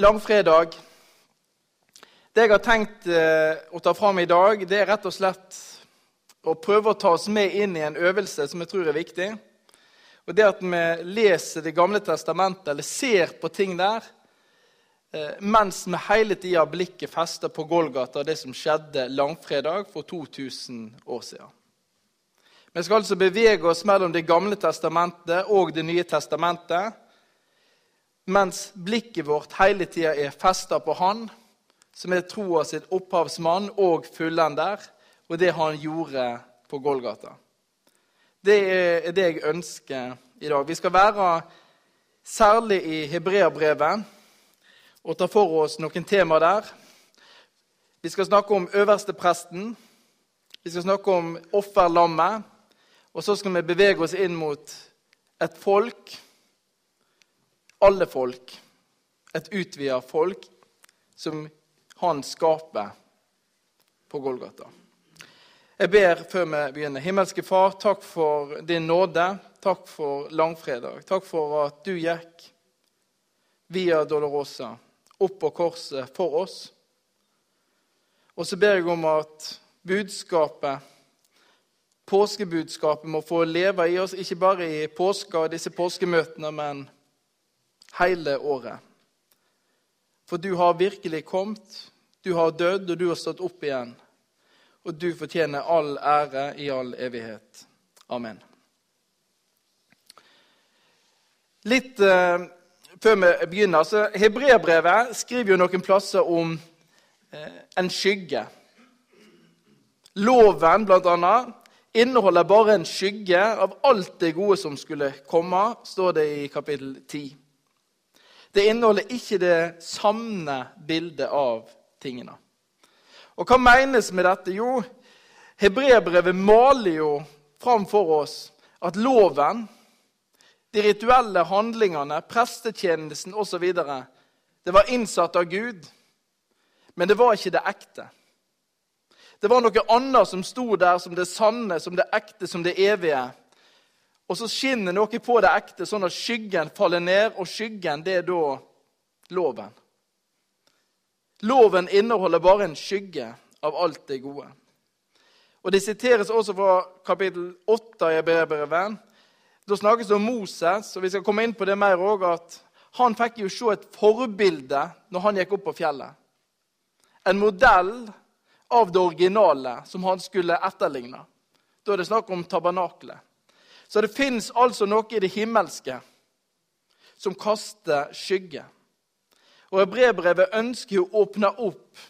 Langfredag. Det jeg har tenkt eh, å ta fram i dag, det er rett og slett å prøve å ta oss med inn i en øvelse som jeg tror er viktig. Og det at vi leser Det gamle testamentet, eller ser på ting der, eh, mens vi hele tida har blikket festa på Golgata, det som skjedde langfredag for 2000 år siden. Vi skal altså bevege oss mellom Det gamle testamentet og Det nye testamentet mens blikket vårt hele tida er festa på Han, som er troa sitt opphavsmann og fullender, og det han gjorde på Golgata. Det er det jeg ønsker i dag. Vi skal være særlig i hebreerbrevet og ta for oss noen tema der. Vi skal snakke om øverstepresten. Vi skal snakke om offerlammet. Og så skal vi bevege oss inn mot et folk alle folk, et utvida folk, som han skaper på Golgata. Jeg ber før vi begynner. Himmelske Far, takk for din nåde. Takk for langfredag. Takk for at du gikk via Dolorosa, opp på korset for oss. Og så ber jeg om at budskapet, påskebudskapet, må få leve i oss, ikke bare i påska og disse påskemøtene, men hele året. For du har virkelig kommet, du har dødd, og du har stått opp igjen. Og du fortjener all ære i all evighet. Amen. Litt eh, før vi begynner så Hebreabrevet skriver jo noen plasser om eh, en skygge. Loven, blant annet, inneholder bare en skygge av alt det gode som skulle komme, står det i kapittel 10. Det inneholder ikke det sanne bildet av tingene. Og hva menes med dette? Jo, hebreerbrevet maler jo framfor oss at loven, de rituelle handlingene, prestetjenesten osv. Det var innsatt av Gud, men det var ikke det ekte. Det var noe annet som sto der som det sanne, som det ekte, som det evige. Og så skinner noe på det ekte, sånn at skyggen faller ned, og skyggen det er da loven. Loven inneholder bare en skygge av alt det gode. Og Det siteres også fra kapittel 8 i brevbrevet. Da snakkes det om Moses, og vi skal komme inn på det mer òg, at han fikk jo se et forbilde når han gikk opp på fjellet. En modell av det originale som han skulle etterligne. Da er det snakk om tabernaklet. Så det fins altså noe i det himmelske som kaster skygge. Og Brevbrevet ønsker å åpne opp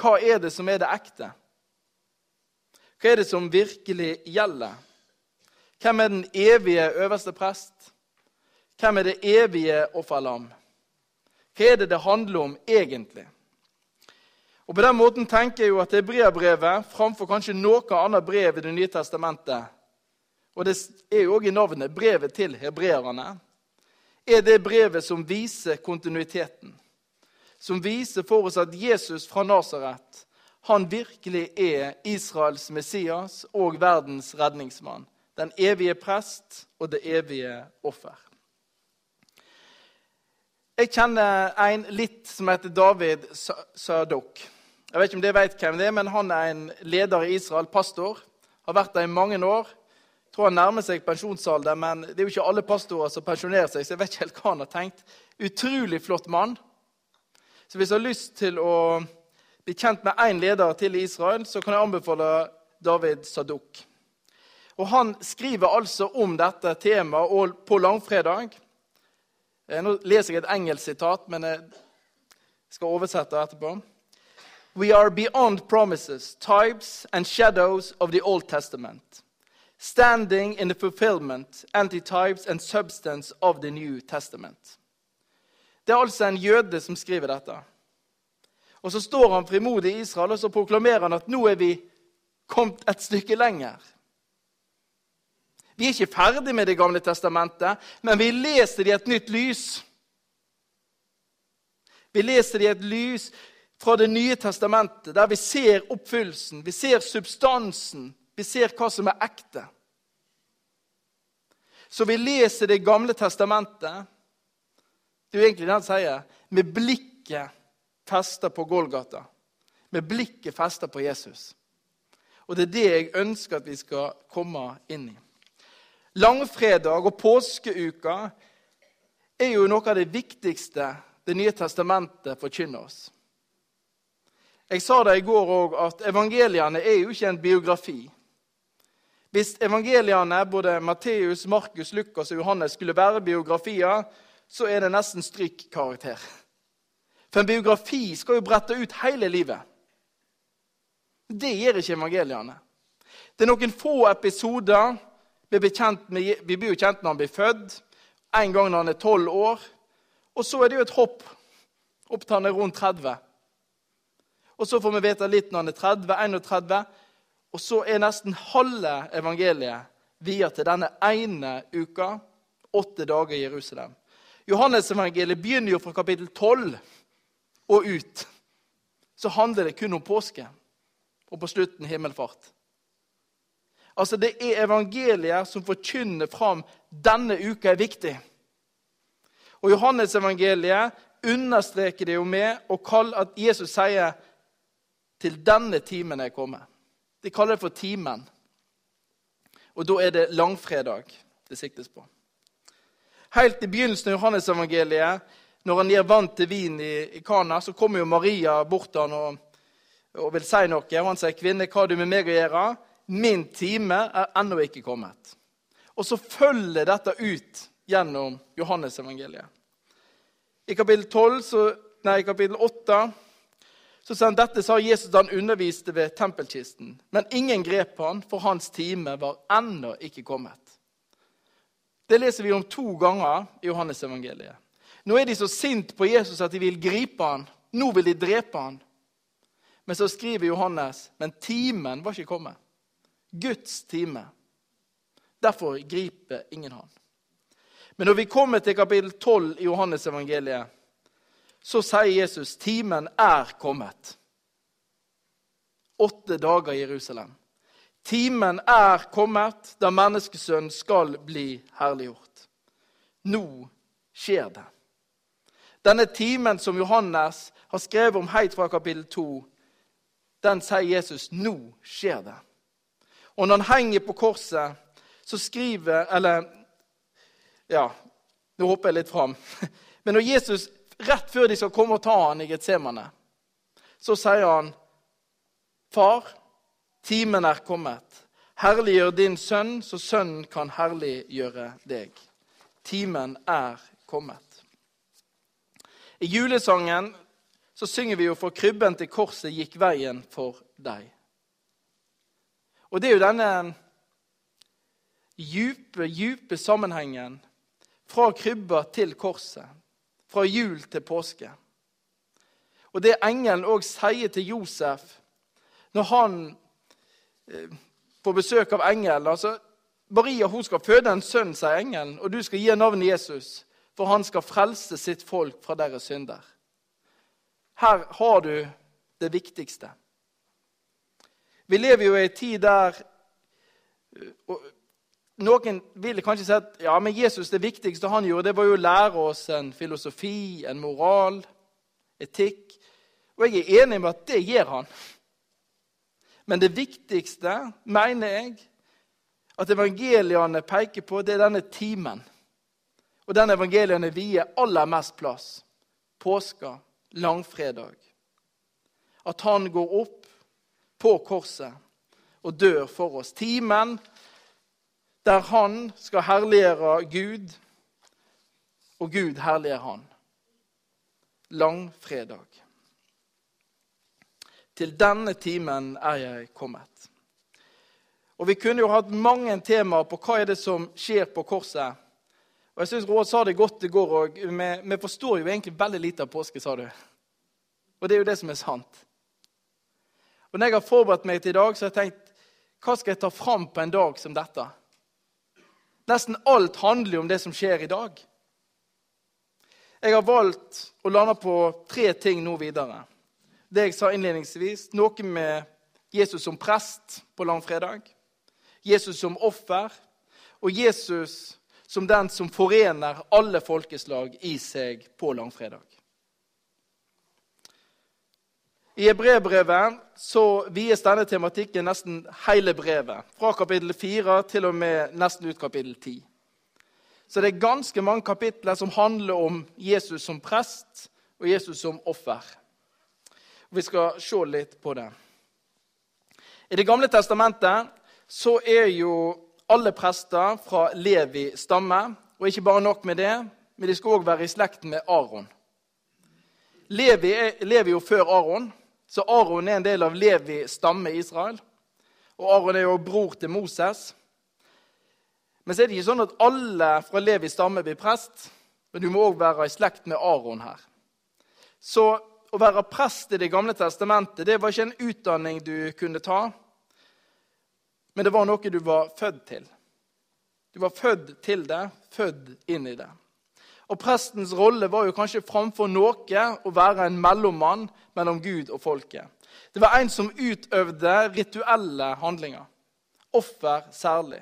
hva er det som er det ekte. Hva er det som virkelig gjelder? Hvem er den evige øverste prest? Hvem er det evige offerlam? Hva er det det handler om egentlig? Og På den måten tenker jeg jo at det er brevbrevet framfor kanskje noe annet brev i Det nye testamentet og det er jo òg i navnet, brevet til hebreerne, er det brevet som viser kontinuiteten. Som viser for oss at Jesus fra Nasaret han virkelig er Israels Messias og verdens redningsmann. Den evige prest og det evige offer. Jeg kjenner en litt som heter David Sadok. Jeg vet ikke om dere vet hvem det er, men Han er en leder i Israel, pastor. Har vært der i mange år tror han nærmer seg pensjonsalder, men det er jo ikke alle pastorer som pensjonerer seg. så jeg vet ikke helt hva han har tenkt. Utrolig flott mann. Så hvis du har lyst til å bli kjent med én leder til i Israel, så kan jeg anbefale David Sadok. Og Han skriver altså om dette temaet på langfredag. Eh, nå leser jeg et engelsk sitat, men jeg skal oversette etterpå. We are beyond promises, types and shadows of the Old Testament standing in the fulfillment, antitypes and substance of the New Testament. Det er altså en jøde som skriver dette. Og Så står han frimodig i Israel og så proklamerer han at nå er vi kommet et stykke lenger. Vi er ikke ferdig med Det gamle testamentet, men vi leser det i et nytt lys. Vi leser det i et lys fra Det nye testamentet, der vi ser oppfyllelsen, vi ser substansen, vi ser hva som er ekte. Så vi leser Det gamle testamentet, Det er jo egentlig det han sier. Med blikket festa på Golgata. Med blikket festa på Jesus. Og det er det jeg ønsker at vi skal komme inn i. Langfredag og påskeuka er jo noe av det viktigste Det nye testamentet forkynner oss. Jeg sa det i går òg, at evangeliene er jo ikke en biografi. Hvis evangeliene, både Matteus, Markus, Lukas og Johannes, skulle være biografier, så er det nesten strykkarakter. For en biografi skal jo brette ut hele livet. Det gjør ikke evangeliene. Det er noen få episoder. Vi blir, med, vi blir jo kjent når han blir født, en gang når han er tolv år. Og så er det jo et hopp opp til han er rundt 30. Og så får vi vite litt når han er 30, 31. Og så er nesten halve evangeliet viet til denne ene uka, åtte dager i Jerusalem. Johannes-evangeliet begynner jo fra kapittel 12 og ut. Så handler det kun om påske og på slutten himmelfart. Altså, Det er evangeliet som forkynner fram denne uka er viktig. Og Johannes-evangeliet understreker det jo med å kalle at Jesus sier 'til denne timen er kommet'. De kaller det for timen. Og da er det langfredag det siktes på. Helt i begynnelsen av Johannes-evangeliet, når han gir vann til vin i, i Kana, så kommer jo Maria bort til han og og vil si noe. Og han sier, 'Kvinne, hva har du med meg å gjøre?' 'Min time er ennå ikke kommet.' Og så følger dette ut gjennom Johannes-evangeliet. I kapittel, 12, så, nei, kapittel 8 så sa han dette sa Jesus da han underviste ved tempelkisten. Men ingen grep han, for hans time var ennå ikke kommet. Det leser vi om to ganger i Johannes-evangeliet. Nå er de så sint på Jesus at de vil gripe han. Nå vil de drepe han. Men så skriver Johannes men timen var ikke kommet. Guds time. Derfor griper ingen han. Men når vi kommer til kapittel 12 i Johannes-evangeliet, så sier Jesus timen er kommet. Åtte dager i Jerusalem. Timen er kommet da menneskesønnen skal bli herliggjort. Nå skjer det. Denne timen som Johannes har skrevet om helt fra kapittel 2, den sier Jesus nå skjer det. Og når han henger på korset, så skriver Eller ja, nå hopper jeg litt fram. Men når Jesus, rett før de skal komme og ta han i Getsemane, så sier han, 'Far, timen er kommet. Herliggjør din sønn, så sønnen kan herliggjøre deg.' Timen er kommet. I julesangen så synger vi jo 'For krybben til korset gikk veien for deg'. Og det er jo denne djupe, djupe sammenhengen fra krybba til korset, fra jul til påske. Og det engelen òg sier til Josef når han eh, får besøk av engelen altså, Maria hun skal føde en sønn, sier engelen, og du skal gi navnet Jesus, for han skal frelse sitt folk fra deres synder. Her har du det viktigste. Vi lever jo i en tid der Noen vil kanskje si at ja, men Jesus det viktigste han gjorde, det var jo å lære oss en filosofi, en moral, etikk. Og jeg er enig med at det gjør han. Men det viktigste, mener jeg, at evangeliene peker på, det er denne timen. Og den evangeliene vier aller mest plass. Påska, langfredag. At han går opp på korset og dør for oss. Timen der han skal herliggjøre Gud, og Gud herliggjør han. Langfredag. Til denne timen er jeg kommet. Og Vi kunne jo hatt mange temaer på hva er det som skjer på korset. Og jeg synes Råd sa det godt i går òg. Vi, forstår jo egentlig veldig lite av påske, sa du. Og det er jo det som er sant. Og når jeg har forberedt meg til i dag, så har jeg tenkt hva skal jeg ta fram på en dag som dette? Nesten alt handler jo om det som skjer i dag. Jeg har valgt å lande på tre ting nå videre. Det jeg sa innledningsvis, noe med Jesus som prest på langfredag, Jesus som offer og Jesus som den som forener alle folkeslag i seg på langfredag. I Hebrevbrevet så vies denne tematikken nesten hele brevet, fra kapittel 4 til og med nesten ut kapittel 10. Så det er ganske mange kapitler som handler om Jesus som prest og Jesus som offer. Vi skal se litt på det. I Det gamle testamentet så er jo alle prester fra Levi stamme. Og ikke bare nok med det, men de skal òg være i slekt med Aron. Levi lever jo før Aron, så Aron er en del av Levi stamme i Israel. Og Aron er jo bror til Moses. Men så er det ikke sånn at alle fra Levi stamme blir prest. Men du må òg være i slekt med Aron her. Så å være prest i Det gamle testamentet det var ikke en utdanning du kunne ta, men det var noe du var født til. Du var født til det, født inn i det. Og Prestens rolle var jo kanskje framfor noe å være en mellommann mellom Gud og folket. Det var en som utøvde rituelle handlinger. Offer særlig.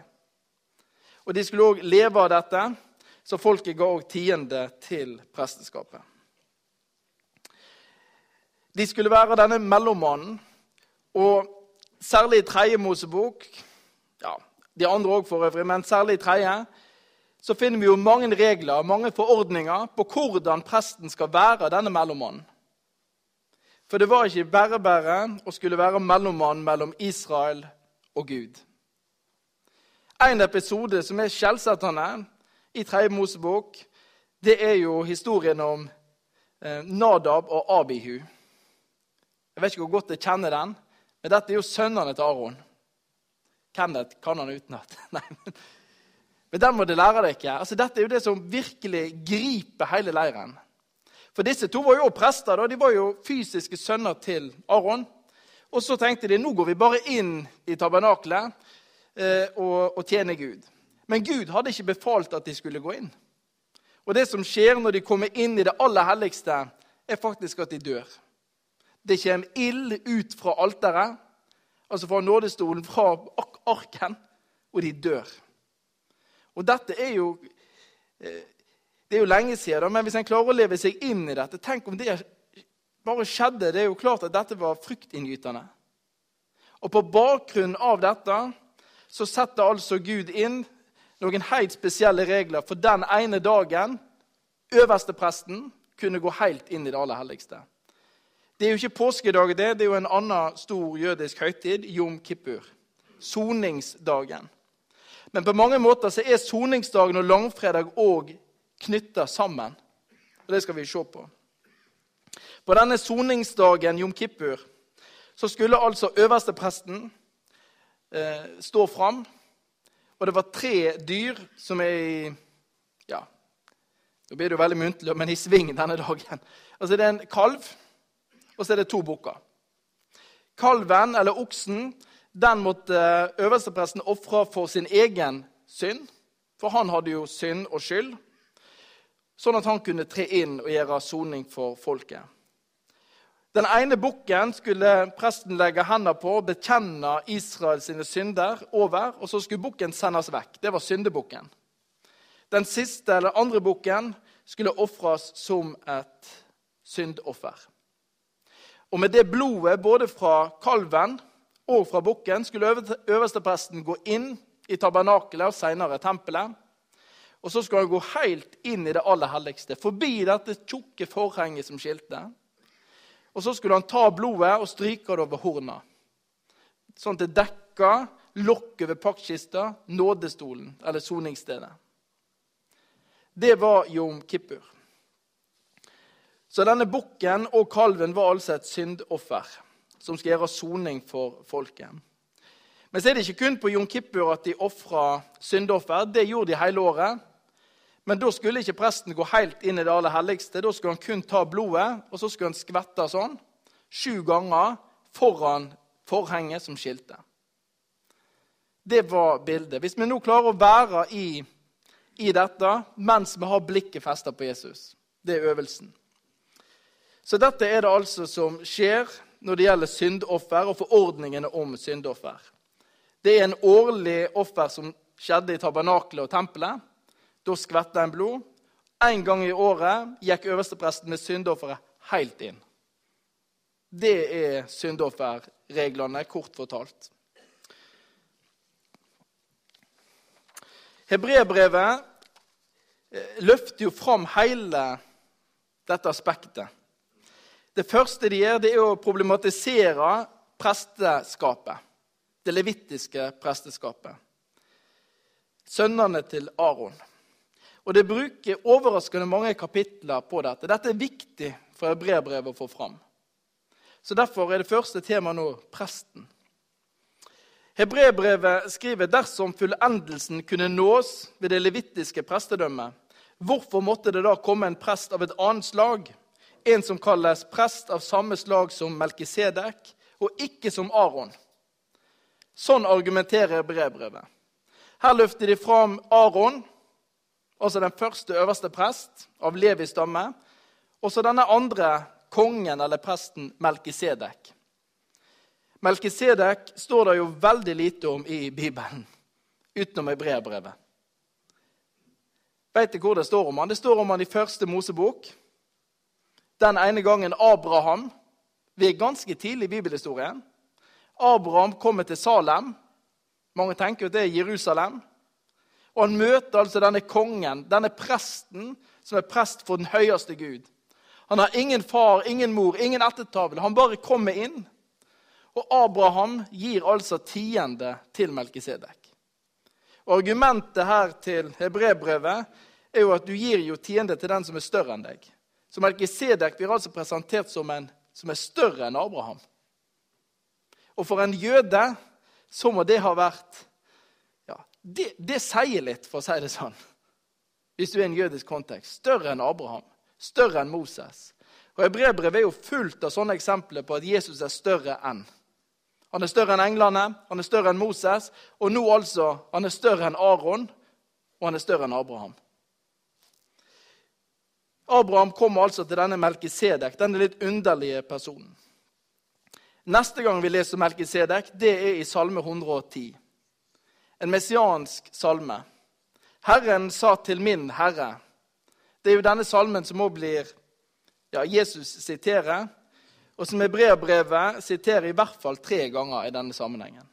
Og de skulle òg leve av dette, så folket ga òg tiende til presteskapet. De skulle være denne mellommannen, og særlig i tredje Mosebok ja, De andre òg for øvrig, men særlig i tredje så finner vi jo mange regler mange forordninger på hvordan presten skal være denne mellommannen. For det var ikke bare bare å skulle være mellommann mellom Israel og Gud. En episode som er skjellsettende i Tredje Mosebok, det er jo historien om eh, Nadab og Abihu. Jeg vet ikke hvor godt jeg kjenner den, men dette er jo sønnene til Aron. Kenneth kan han utenat. Men den må dere lære dere. Altså, dette er jo det som virkelig griper hele leiren. For disse to var jo prester. Da. De var jo fysiske sønner til Aron. Og så tenkte de nå går vi bare inn i tabernakelet Eh, og, og tjener Gud. Men Gud hadde ikke befalt at de skulle gå inn. Og det som skjer når de kommer inn i det aller helligste, er faktisk at de dør. Det kommer ild ut fra alteret, altså fra nådestolen, fra arken, og de dør. Og dette er jo eh, Det er jo lenge siden, men hvis en klarer å leve seg inn i dette Tenk om det bare skjedde. Det er jo klart at dette var fryktinngytende. Og på bakgrunn av dette så setter altså Gud inn noen helt spesielle regler for den ene dagen øverstepresten kunne gå helt inn i det aller helligste. Det er jo ikke påskedag, det. Det er jo en annen stor jødisk høytid, jom kippur. Soningsdagen. Men på mange måter så er soningsdagen og langfredag òg knytta sammen. Og Det skal vi se på. På denne soningsdagen, jom kippur, så skulle altså øverstepresten eh, stå fram. Og det var tre dyr som er i Ja, nå blir det jo veldig muntlig, men i sving denne dagen. Altså Det er en kalv, og så er det to bukker. Kalven, eller oksen, den måtte øverstepresten ofre for sin egen synd. For han hadde jo synd og skyld, sånn at han kunne tre inn og gjøre soning for folket. Den ene bukken skulle presten legge hendene på og bekjenne Israels synder over. Og så skulle bukken sendes vekk. Det var syndebukken. Den siste eller andre bukken skulle ofres som et syndoffer. Og med det blodet, både fra kalven og fra bukken, skulle øverstepresten gå inn i tabernakelet og senere tempelet. Og så skulle han gå helt inn i det aller helligste, forbi dette tjukke forhenget som skilte. Og så skulle han ta blodet og stryke det over horna. Sånn at det dekka lokket ved paktkista, nådestolen, eller soningsstedet. Det var jom kippur. Så denne bukken og kalven var altså et syndoffer som skal gjøre soning for folket. Men så er det ikke kun på Jon kippur at de ofra syndoffer. Det gjorde de hele året. Men da skulle ikke presten gå helt inn i det aller helligste. Da skulle han kun ta blodet, og så skulle han skvette sånn sju ganger foran forhenget som skilte. Det var bildet. Hvis vi nå klarer å være i, i dette mens vi har blikket festa på Jesus, det er øvelsen. Så dette er det altså som skjer når det gjelder syndoffer og forordningene om syndoffer. Det er en årlig offer som skjedde i tabernakelet og tempelet Da skvetta en blod. En gang i året gikk øverstepresten med syndofferet helt inn. Det er syndofferreglene, kort fortalt. Hebreerbrevet eh, løfter jo fram hele dette aspektet. Det første de gjør, det er å problematisere presteskapet. Det levittiske presteskapet. Sønnene til Aron. Og Det bruker overraskende mange kapitler på dette. Dette er viktig for hebreerbrevet å få fram. Så Derfor er det første temaet nå presten. Hebreerbrevet skriver dersom fullendelsen kunne nås ved det levittiske prestedømmet, hvorfor måtte det da komme en prest av et annet slag? En som kalles prest av samme slag som Melkisedek, og ikke som Aron. Sånn argumenterer brevbrevet. Her løfter de fram Aron, altså den første øverste prest av Levis stamme, og så denne andre kongen eller presten Melkisedek. Melkisedek står det jo veldig lite om i Bibelen, utenom i brevbrevet. Vet du hvor det står om han? Det står om han i første Mosebok den ene gangen Abraham Vi er ganske tidlig i bibelhistorien. Abraham kommer til Salem. Mange tenker at det er Jerusalem. Og Han møter altså denne kongen, denne presten, som er prest for den høyeste Gud. Han har ingen far, ingen mor, ingen ettertavle. Han bare kommer inn. Og Abraham gir altså tiende til Melkisedek. Og Argumentet her til hebreerbrevet er jo at du gir jo tiende til den som er større enn deg. Så Melkisedek blir altså presentert som en som er større enn Abraham. Og for en jøde så må det ha vært ja, det, det sier litt, for å si det sånn. Hvis du er i en jødisk kontekst. Større enn Abraham. Større enn Moses. Og Hebreerbrevet er jo fullt av sånne eksempler på at Jesus er større enn. Han er større enn englene, han er større enn Moses, og nå altså han er større enn Aron, og han er større enn Abraham. Abraham kommer altså til denne Melkisedek, denne litt underlige personen. Neste gang vi leser Melkisedek, det er i Salme 110. En messiansk salme. Herren sa til min herre. Det er jo denne salmen som òg blir ja, Jesus siterer, og som Hebreabrevet siterer i hvert fall tre ganger i denne sammenhengen.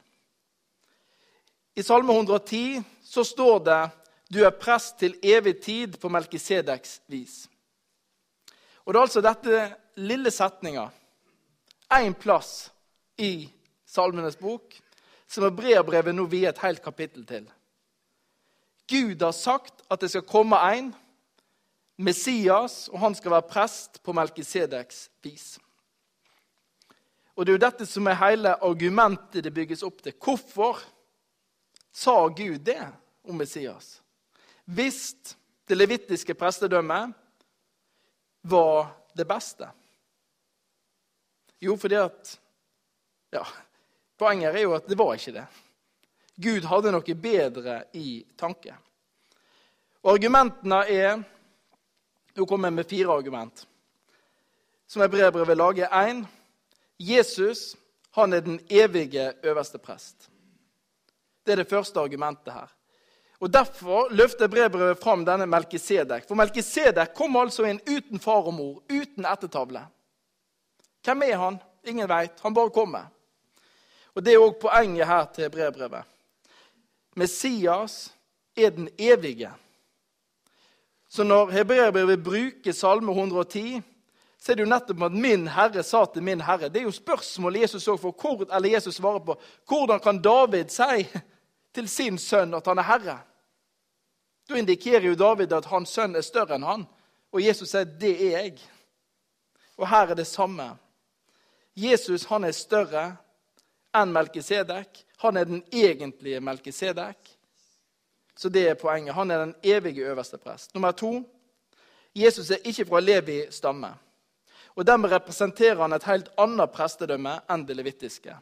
I Salme 110 så står det 'Du er prest til evig tid på Melkisedeks vis'. Og det er altså dette lille setninga, én plass i Salmenes bok, som Hebreabrevet nå vier et helt kapittel til. Gud har sagt at det skal komme en, Messias, og han skal være prest på Melkisedeks vis. Og Det er jo dette som er hele argumentet det bygges opp til. Hvorfor sa Gud det om Messias? Hvis det levittiske prestedømmet var det beste? Jo, fordi at ja, Poenget er jo at det var ikke det. Gud hadde noe bedre i tanke. Og Argumentene er Nå kommer jeg med fire argument. Som brevbrevet lager. Én Jesus han er den evige øverste prest. Det er det første argumentet her. Og Derfor løfter brevbrevet fram denne Melkisedek. For Melkisedek kom altså inn uten far og mor, uten ettertavle. Hvem er han? Ingen veit. Han bare kommer. Og Det er òg poenget her til brevbrevet. Messias er den evige. Så når hebreerbrevet bruker Salme 110, så er det jo nettopp at min Herre sa til min Herre. Det er jo spørsmålet Jesus for, eller Jesus svarer på. Hvordan kan David si til sin sønn at han er herre? Da indikerer jo David at hans sønn er større enn han. Og Jesus sier, 'Det er jeg'. Og her er det samme. Jesus han er større enn Melkisedek. Han er den egentlige Melkisedek. Så det er poenget. Han er den evige øverste prest. Nummer to Jesus er ikke fra Levi stamme. Og Dermed representerer han et helt annet prestedømme enn det levittiske.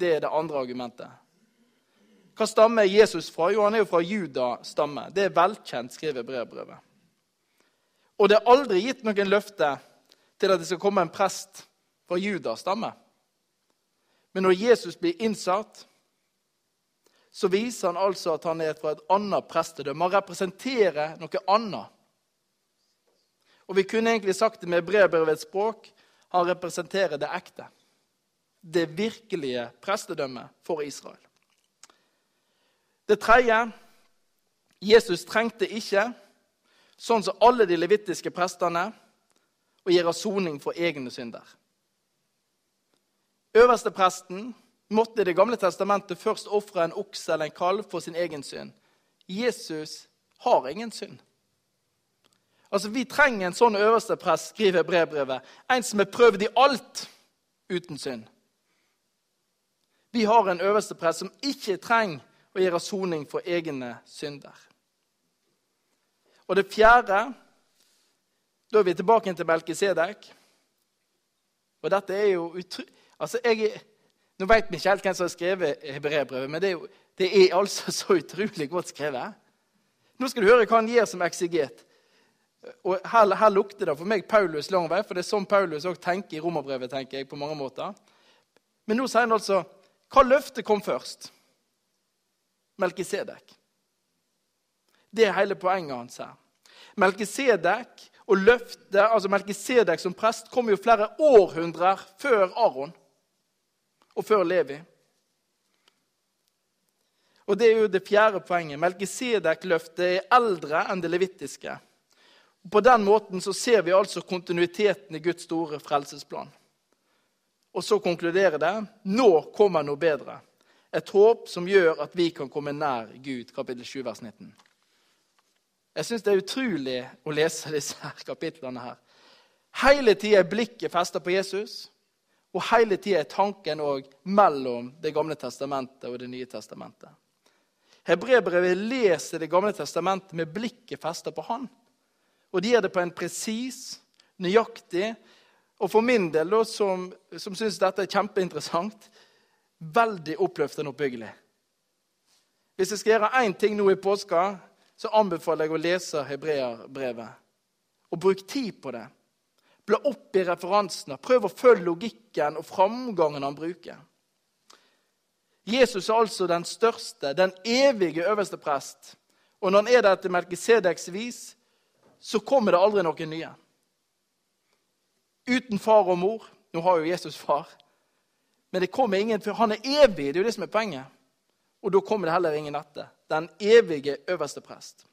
Det er det andre argumentet. Hva stamme er Jesus fra? Jo, han er jo fra Judas stamme. Det er velkjent, skriver brevbrevet. Og det er aldri gitt noen løfte til at det skal komme en prest fra Judas stamme. Men når Jesus blir innsatt, så viser han altså at han er fra et annet prestedømme. Han representerer noe annet. Og vi kunne egentlig sagt det med brevbrevets språk. Han representerer det ekte. Det virkelige prestedømmet for Israel. Det tredje Jesus trengte ikke, sånn som alle de levittiske prestene, å gjøre soning for egne synder. Øverstepresten måtte i Det gamle testamentet først ofre en okse eller en kalv for sin egen synd. Jesus har ingen synd. Altså, Vi trenger en sånn øversteprest, skriver brevbrevet. En som er prøvd i alt uten synd. Vi har en øversteprest som ikke trenger å gjøre soning for egne synder. Og det fjerde Da er vi tilbake til Melkisedek. Og dette er jo utro... Altså, jeg, nå vet vi ikke helt hvem som har skrevet hebreerbrevet, men det er, jo, det er altså så utrolig godt skrevet. Nå skal du høre hva han gir som eksiget. Og her, her, lukter det for meg Paulus lang vei, for det er sånn Paulus også tenker i romerbrevet. tenker jeg, på mange måter. Men nå sier han altså hva løftet kom først? Melkisedek. Det er hele poenget hans her. Melkisedek og løftet, altså Melkisedek som prest kom jo flere århundrer før Aron og før Levi. Og Det er jo det fjerde poenget. Melkisedek-løftet er eldre enn det levittiske. Og På den måten så ser vi altså kontinuiteten i Guds store frelsesplan. Og så konkluderer det nå kommer noe bedre. Et håp som gjør at vi kan komme nær Gud. Kapittel 7, vers 19. Jeg syns det er utrolig å lese disse her kapitlene her. Hele tida er blikket festa på Jesus. Og hele tida er tanken òg mellom Det gamle testamentet og Det nye testamentet. Hebrebrevet leser Det gamle testamentet med blikket festet på Han. Og de gjør det på en presis, nøyaktig og for min del, som, som syns dette er kjempeinteressant, veldig oppløftende og oppbyggelig. Hvis jeg skal gjøre én ting nå i påska, så anbefaler jeg å lese hebreerbrevet. Og bruk tid på det. Bla opp i referansene. Prøv å følge logikken og framgangen han bruker. Jesus er altså den største, den evige øverste prest. Og når han er der etter Melkisedeks vis, så kommer det aldri noen nye. Uten far og mor. Nå har jo Jesus far. Men det kommer ingen for Han er evig, det er jo det som er poenget. Og da kommer det heller ingen etter. Den evige øverste prest.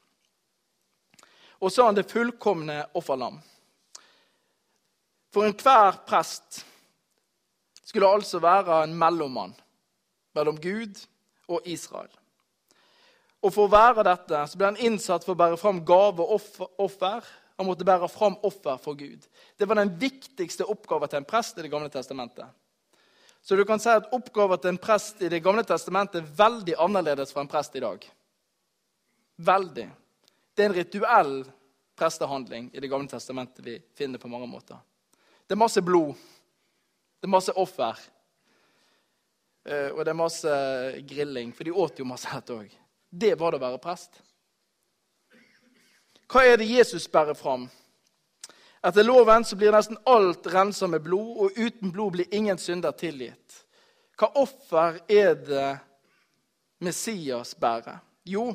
Og så har han det fullkomne offerlam. For enhver prest skulle altså være en mellommann mellom Gud og Israel. Og For å være dette så ble han innsatt for å bære fram gave og offer. Han måtte bære fram offer for Gud. Det var den viktigste oppgaven til en prest i Det gamle testamentet. Så du kan si at oppgaven til en prest i Det gamle testamentet er veldig annerledes fra en prest i dag. Veldig. Det er en rituell prestehandling i Det gamle testamentet vi finner på mange måter. Det er masse blod. Det er masse offer. Eh, og det er masse grilling, for de åt jo masse dette òg. Det var det å være prest. Hva er det Jesus bærer fram? Etter loven så blir nesten alt rensa med blod, og uten blod blir ingen synder tilgitt. Hva offer er det Messias bærer? Jo,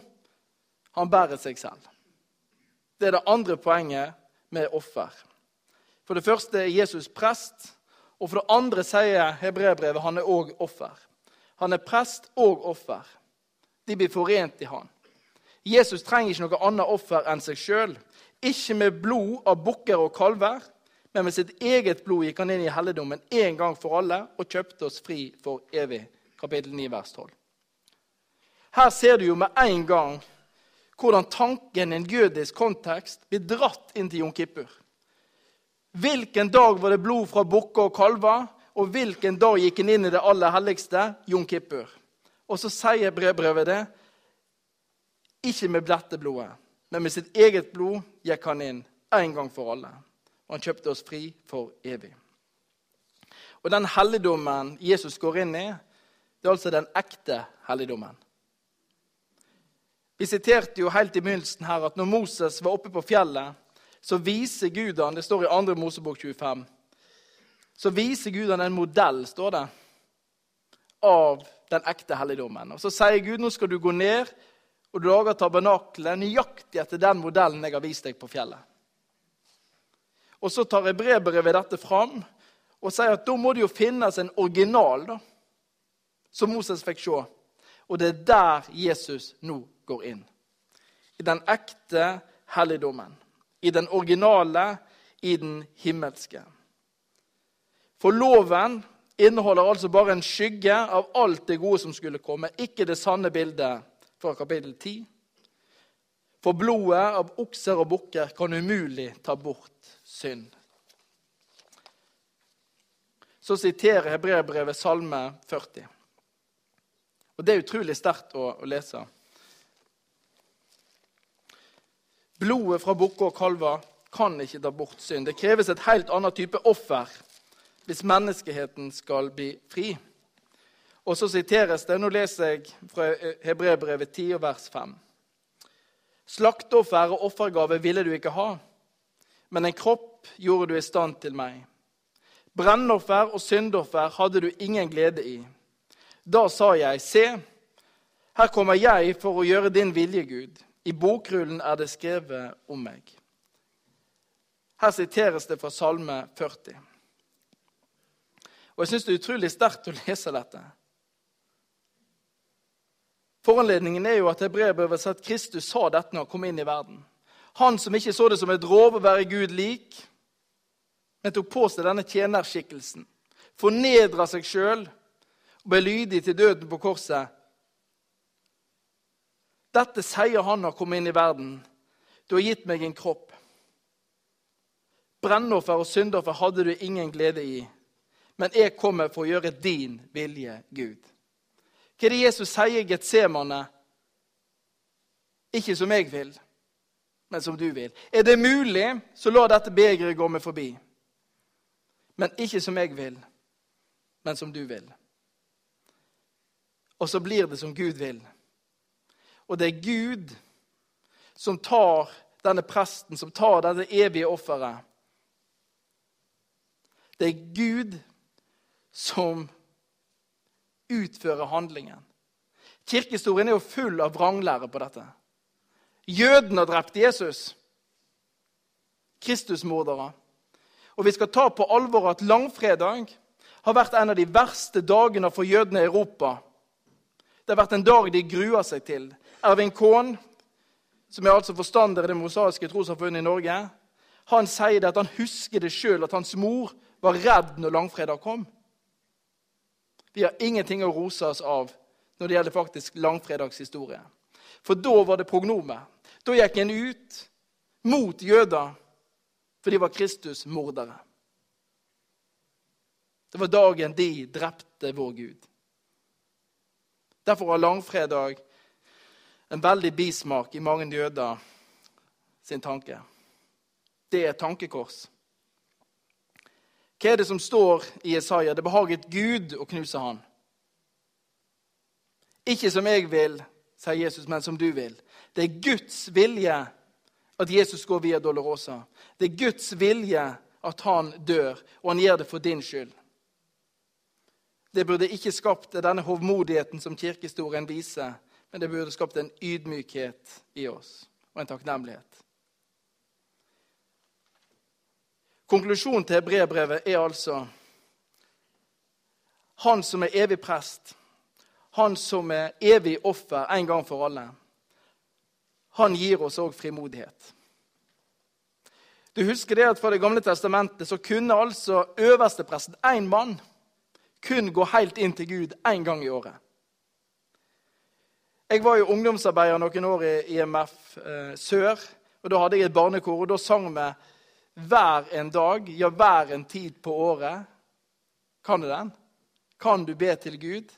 han bærer seg selv. Det er det andre poenget med offer. For det første er Jesus prest, og for det andre sier hebreerbrevet han er òg offer. Han er prest og offer. De blir forent i han. Jesus trenger ikke noe annet offer enn seg sjøl. Ikke med blod av bukker og kalver, men med sitt eget blod gikk han inn i helligdommen en gang for alle og kjøpte oss fri for evig. Kapittel 9, vers 12. Her ser du jo med en gang hvordan tanken i en jødisk kontekst blir dratt inn til Jon Kippur. Hvilken dag var det blod fra bukker og kalver? Og hvilken dag gikk han inn i det aller helligste? Jon Kippur. Og så sier brevbrevet det. Ikke med dette blodet, men med sitt eget blod gikk han inn en gang for alle. Og han kjøpte oss fri for evig. Og den helligdommen Jesus går inn i, det er altså den ekte helligdommen. Vi siterte jo helt i begynnelsen her at når Moses var oppe på fjellet så viser Gud han, Det står i 2. Mosebok 25. Så viser Gud han en modell, står det, av den ekte helligdommen. Og Så sier Gud nå skal du gå ned og du lager tabernaklet nøyaktig etter den modellen jeg har vist deg på fjellet. Og Så tar jeg brevbrevet dette fram og sier at da må det jo finnes en original da, som Moses fikk se. Og det er der Jesus nå går inn. I den ekte helligdommen. I den originale, i den himmelske. For loven inneholder altså bare en skygge av alt det gode som skulle komme, ikke det sanne bildet fra kapittel 10. For blodet av okser og bukker kan umulig ta bort synd. Så siterer hebreerbrevet Salme 40. Og Det er utrolig sterkt å, å lese. Blodet fra bukker og kalver kan ikke ta bort synd. Det kreves et helt annet type offer hvis menneskeheten skal bli fri. Og så siteres det, Nå leser jeg fra Hebrebrevet 10, vers 5. Slakteoffer og offergave ville du ikke ha, men en kropp gjorde du i stand til meg. Brennoffer og syndoffer hadde du ingen glede i. Da sa jeg, se, her kommer jeg for å gjøre din vilje, Gud. I bokrullen er det skrevet om meg. Her siteres det fra Salme 40. Og Jeg syns det er utrolig sterkt å lese dette. Foranledningen er jo at hebreerbrevet sier at Kristus sa dette når han kom inn i verden. Han som ikke så det som et rov å være Gud lik, men tok på seg denne tjenerskikkelsen. Fornedra seg sjøl og ble lydig til døden på korset. Dette sier han når han kom inn i verden. Du har gitt meg en kropp. Brennoffer og syndoffer hadde du ingen glede i men jeg kommer for å gjøre din vilje, Gud. Hva er det Jesus sier i Getsemane? Ikke som jeg vil, men som du vil. Er det mulig, så la dette begeret gå meg forbi. Men ikke som jeg vil, men som du vil. Og så blir det som Gud vil. Og det er Gud som tar denne presten, som tar dette evige offeret. Det er Gud som utfører handlingen. Kirkehistorien er jo full av vranglære på dette. Jødene har drept Jesus. Kristusmordere. Og vi skal ta på alvor at langfredag har vært en av de verste dagene for jødene i Europa. Det har vært en dag de gruer seg til. Ervin Kohn, som er altså forstander i Det mosaiske trossamfunnet i Norge, han sier at han husker det sjøl, at hans mor var redd når langfredag kom. Vi har ingenting å rose oss av når det gjelder faktisk langfredagshistorie. For da var det prognome. Da gikk en ut mot jøder, for de var Kristus-mordere. Det var dagen de drepte vår Gud. Derfor har langfredag en veldig bismak i mange jøder sin tanke. Det er et tankekors. Hva er det som står i Jesaja? Det behaget Gud å knuse han. Ikke som jeg vil, sier Jesus, men som du vil. Det er Guds vilje at Jesus går via Dolorosa. Det er Guds vilje at han dør, og han gjør det for din skyld. Det burde ikke skapt denne hovmodigheten som kirkehistorien viser, men det burde skapt en ydmykhet i oss og en takknemlighet. Konklusjonen til brevbrevet er altså Han som er evig prest, han som er evig offer en gang for alle, han gir oss òg frimodighet. Du husker det at Fra Det gamle testamentet så kunne altså øverstepresten, én mann, kun gå helt inn til Gud én gang i året. Jeg var jo ungdomsarbeider noen år i IMF eh, Sør. og Da hadde jeg et barnekor, og da sang vi hver en dag, ja, hver en tid på året. Kan du den? Kan du be til Gud?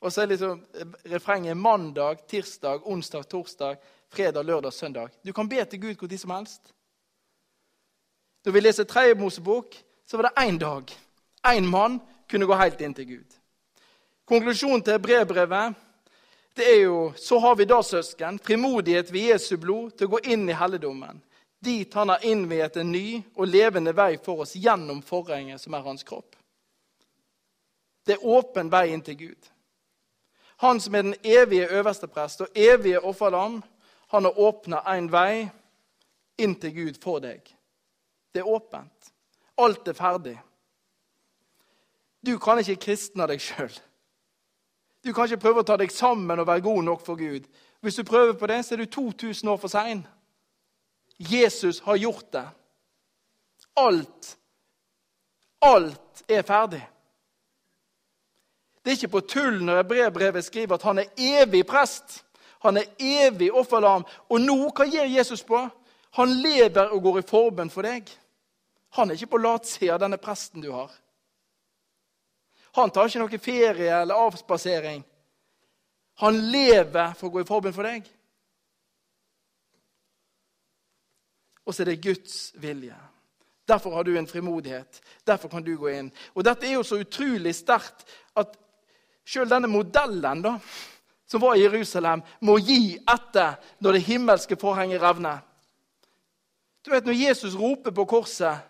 Og så er liksom refrenget mandag, tirsdag, onsdag, torsdag, fredag, lørdag, søndag. Du kan be til Gud hvor tid som helst. Når vi leser Tredje Mosebok, så var det én dag. Én mann kunne gå helt inn til Gud. Konklusjonen til brevbrevet det er jo så har vi da, søsken, frimodighet ved Jesu blod til å gå inn i helligdommen dit han har innviet en ny og levende vei for oss gjennom forhenget som er hans kropp. Det er åpen vei inn til Gud. Han som er den evige øverste prest og evige offerlam, han har åpna en vei inn til Gud for deg. Det er åpent. Alt er ferdig. Du kan ikke kristne deg sjøl. Du kan ikke prøve å ta deg sammen og være god nok for Gud. Hvis du prøver på det, så er du 2000 år for sein. Jesus har gjort det. Alt, alt er ferdig. Det er ikke på tull når brevbrevet skriver at han er evig prest. Han er evig offerlam. Og nå, hva gjør Jesus på? Han lever og går i forbønn for deg. Han er ikke på latsida denne presten du har. Han tar ikke noe ferie eller avspasering. Han lever for å gå i forbønn for deg. Og så er det Guds vilje. Derfor har du en frimodighet. Derfor kan du gå inn. Og Dette er jo så utrolig sterkt at sjøl denne modellen da, som var i Jerusalem, må gi etter når det himmelske forhenget revner. Du vet, Når Jesus roper på korset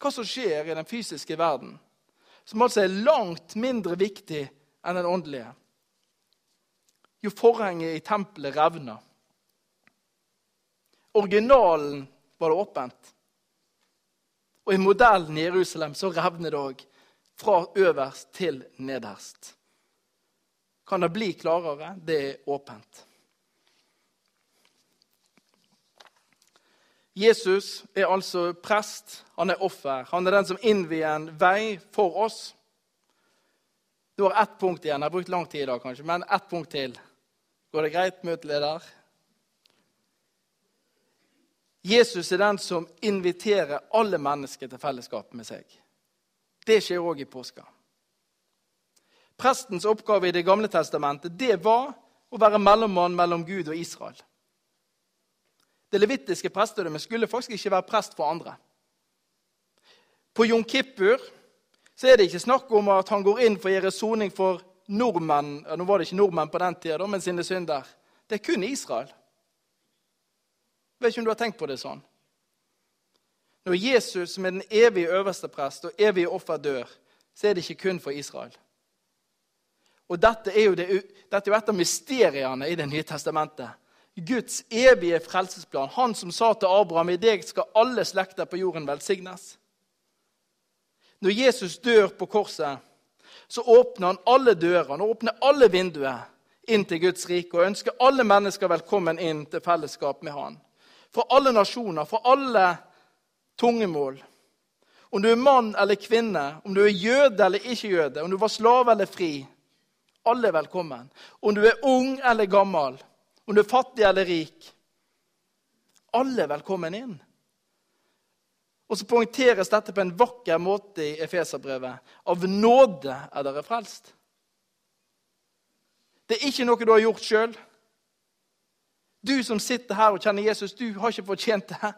Hva som skjer i den fysiske verden, som altså er langt mindre viktig enn den åndelige Jo forhenget i tempelet revner. Originalen var det åpent. Og i modellen i Jerusalem så revner det òg. Fra øverst til nederst. Kan det bli klarere? Det er åpent. Jesus er altså prest, han er offer. Han er den som innvier en vei for oss. Du har ett punkt igjen. Jeg har brukt lang tid i dag, kanskje, men ett punkt til. Går det greit, møteleder? Jesus er den som inviterer alle mennesker til fellesskap med seg. Det skjer òg i påska. Prestens oppgave i Det gamle testamentet det var å være mellommann mellom Gud og Israel. Det levittiske prestedømmet skulle faktisk ikke være prest for andre. På Jon Kippur så er det ikke snakk om at han går inn for å gjøre soning for nordmenn Nå var det ikke nordmenn på den tida, men sine synder. Det er kun Israel. Jeg vet ikke om du har tenkt på det sånn. Når Jesus, som er den evige øverste prest og evige offer, dør, så er det ikke kun for Israel. Og Dette er jo, det, dette er jo et av mysteriene i Det nye testamentet. Guds evige frelsesplan. Han som sa til Abraham i deg skal alle slekter på jorden velsignes. Når Jesus dør på korset, så åpner han alle dørene og åpner alle vinduer inn til Guds rike og ønsker alle mennesker velkommen inn til fellesskap med han. Fra alle nasjoner, fra alle tungemål. Om du er mann eller kvinne, om du er jøde eller ikke jøde, om du var slave eller fri. Alle er velkommen. Om du er ung eller gammel, om du er fattig eller rik. Alle er velkommen inn. Og så poengteres dette på en vakker måte i Efeserbrevet. Av nåde er dere frelst. Det er ikke noe du har gjort sjøl. Du som sitter her og kjenner Jesus, du har ikke fortjent det.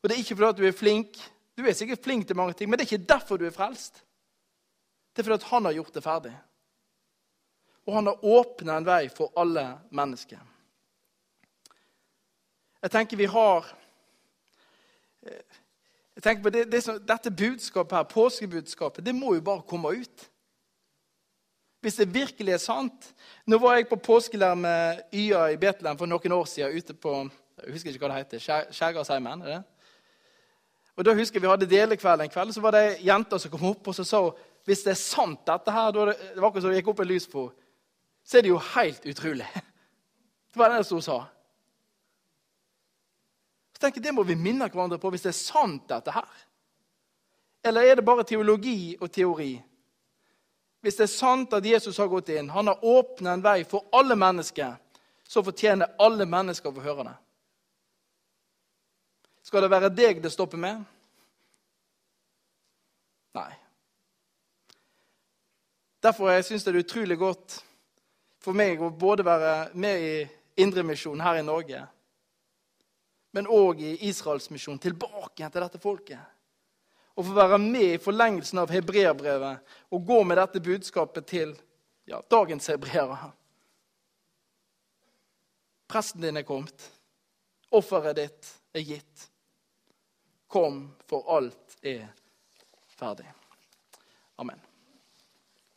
Og det er ikke fordi du er flink. Du er sikkert flink til mange ting, men det er ikke derfor du er frelst. Det er fordi han har gjort det ferdig. Og han har åpna en vei for alle mennesker. Jeg tenker vi har jeg tenker på det, det som, Dette budskapet her, påskebudskapet, det må jo bare komme ut. Hvis det virkelig er sant. Nå var jeg på påskelærer med YA i Betlehem for noen år siden. ute på, jeg husker ikke hva det heter, Skjærgårdsheimen. er det? Og da husker jeg Vi hadde delekveld en kveld, så var det jenter som kom opp og så sa hvis det er sant, dette her, det, var akkurat som det gikk opp en lys på så er det jo helt utrolig. Det var det hun sa. Så tenker jeg, Det må vi minne hverandre på hvis det er sant, dette her. Eller er det bare teologi og teori? Hvis det er sant at Jesus har gått inn, han har åpnet en vei for alle mennesker, så fortjener alle mennesker å få høre det. Skal det være deg det stopper med? Nei. Derfor syns jeg det er utrolig godt for meg å både være med i Indremisjonen her i Norge, men òg i Israelsmisjonen, tilbake til dette folket. Og få være med i forlengelsen av hebreerbrevet og gå med dette budskapet til ja, dagens hebreere. Presten din er kommet. Offeret ditt er gitt. Kom, for alt er ferdig. Amen.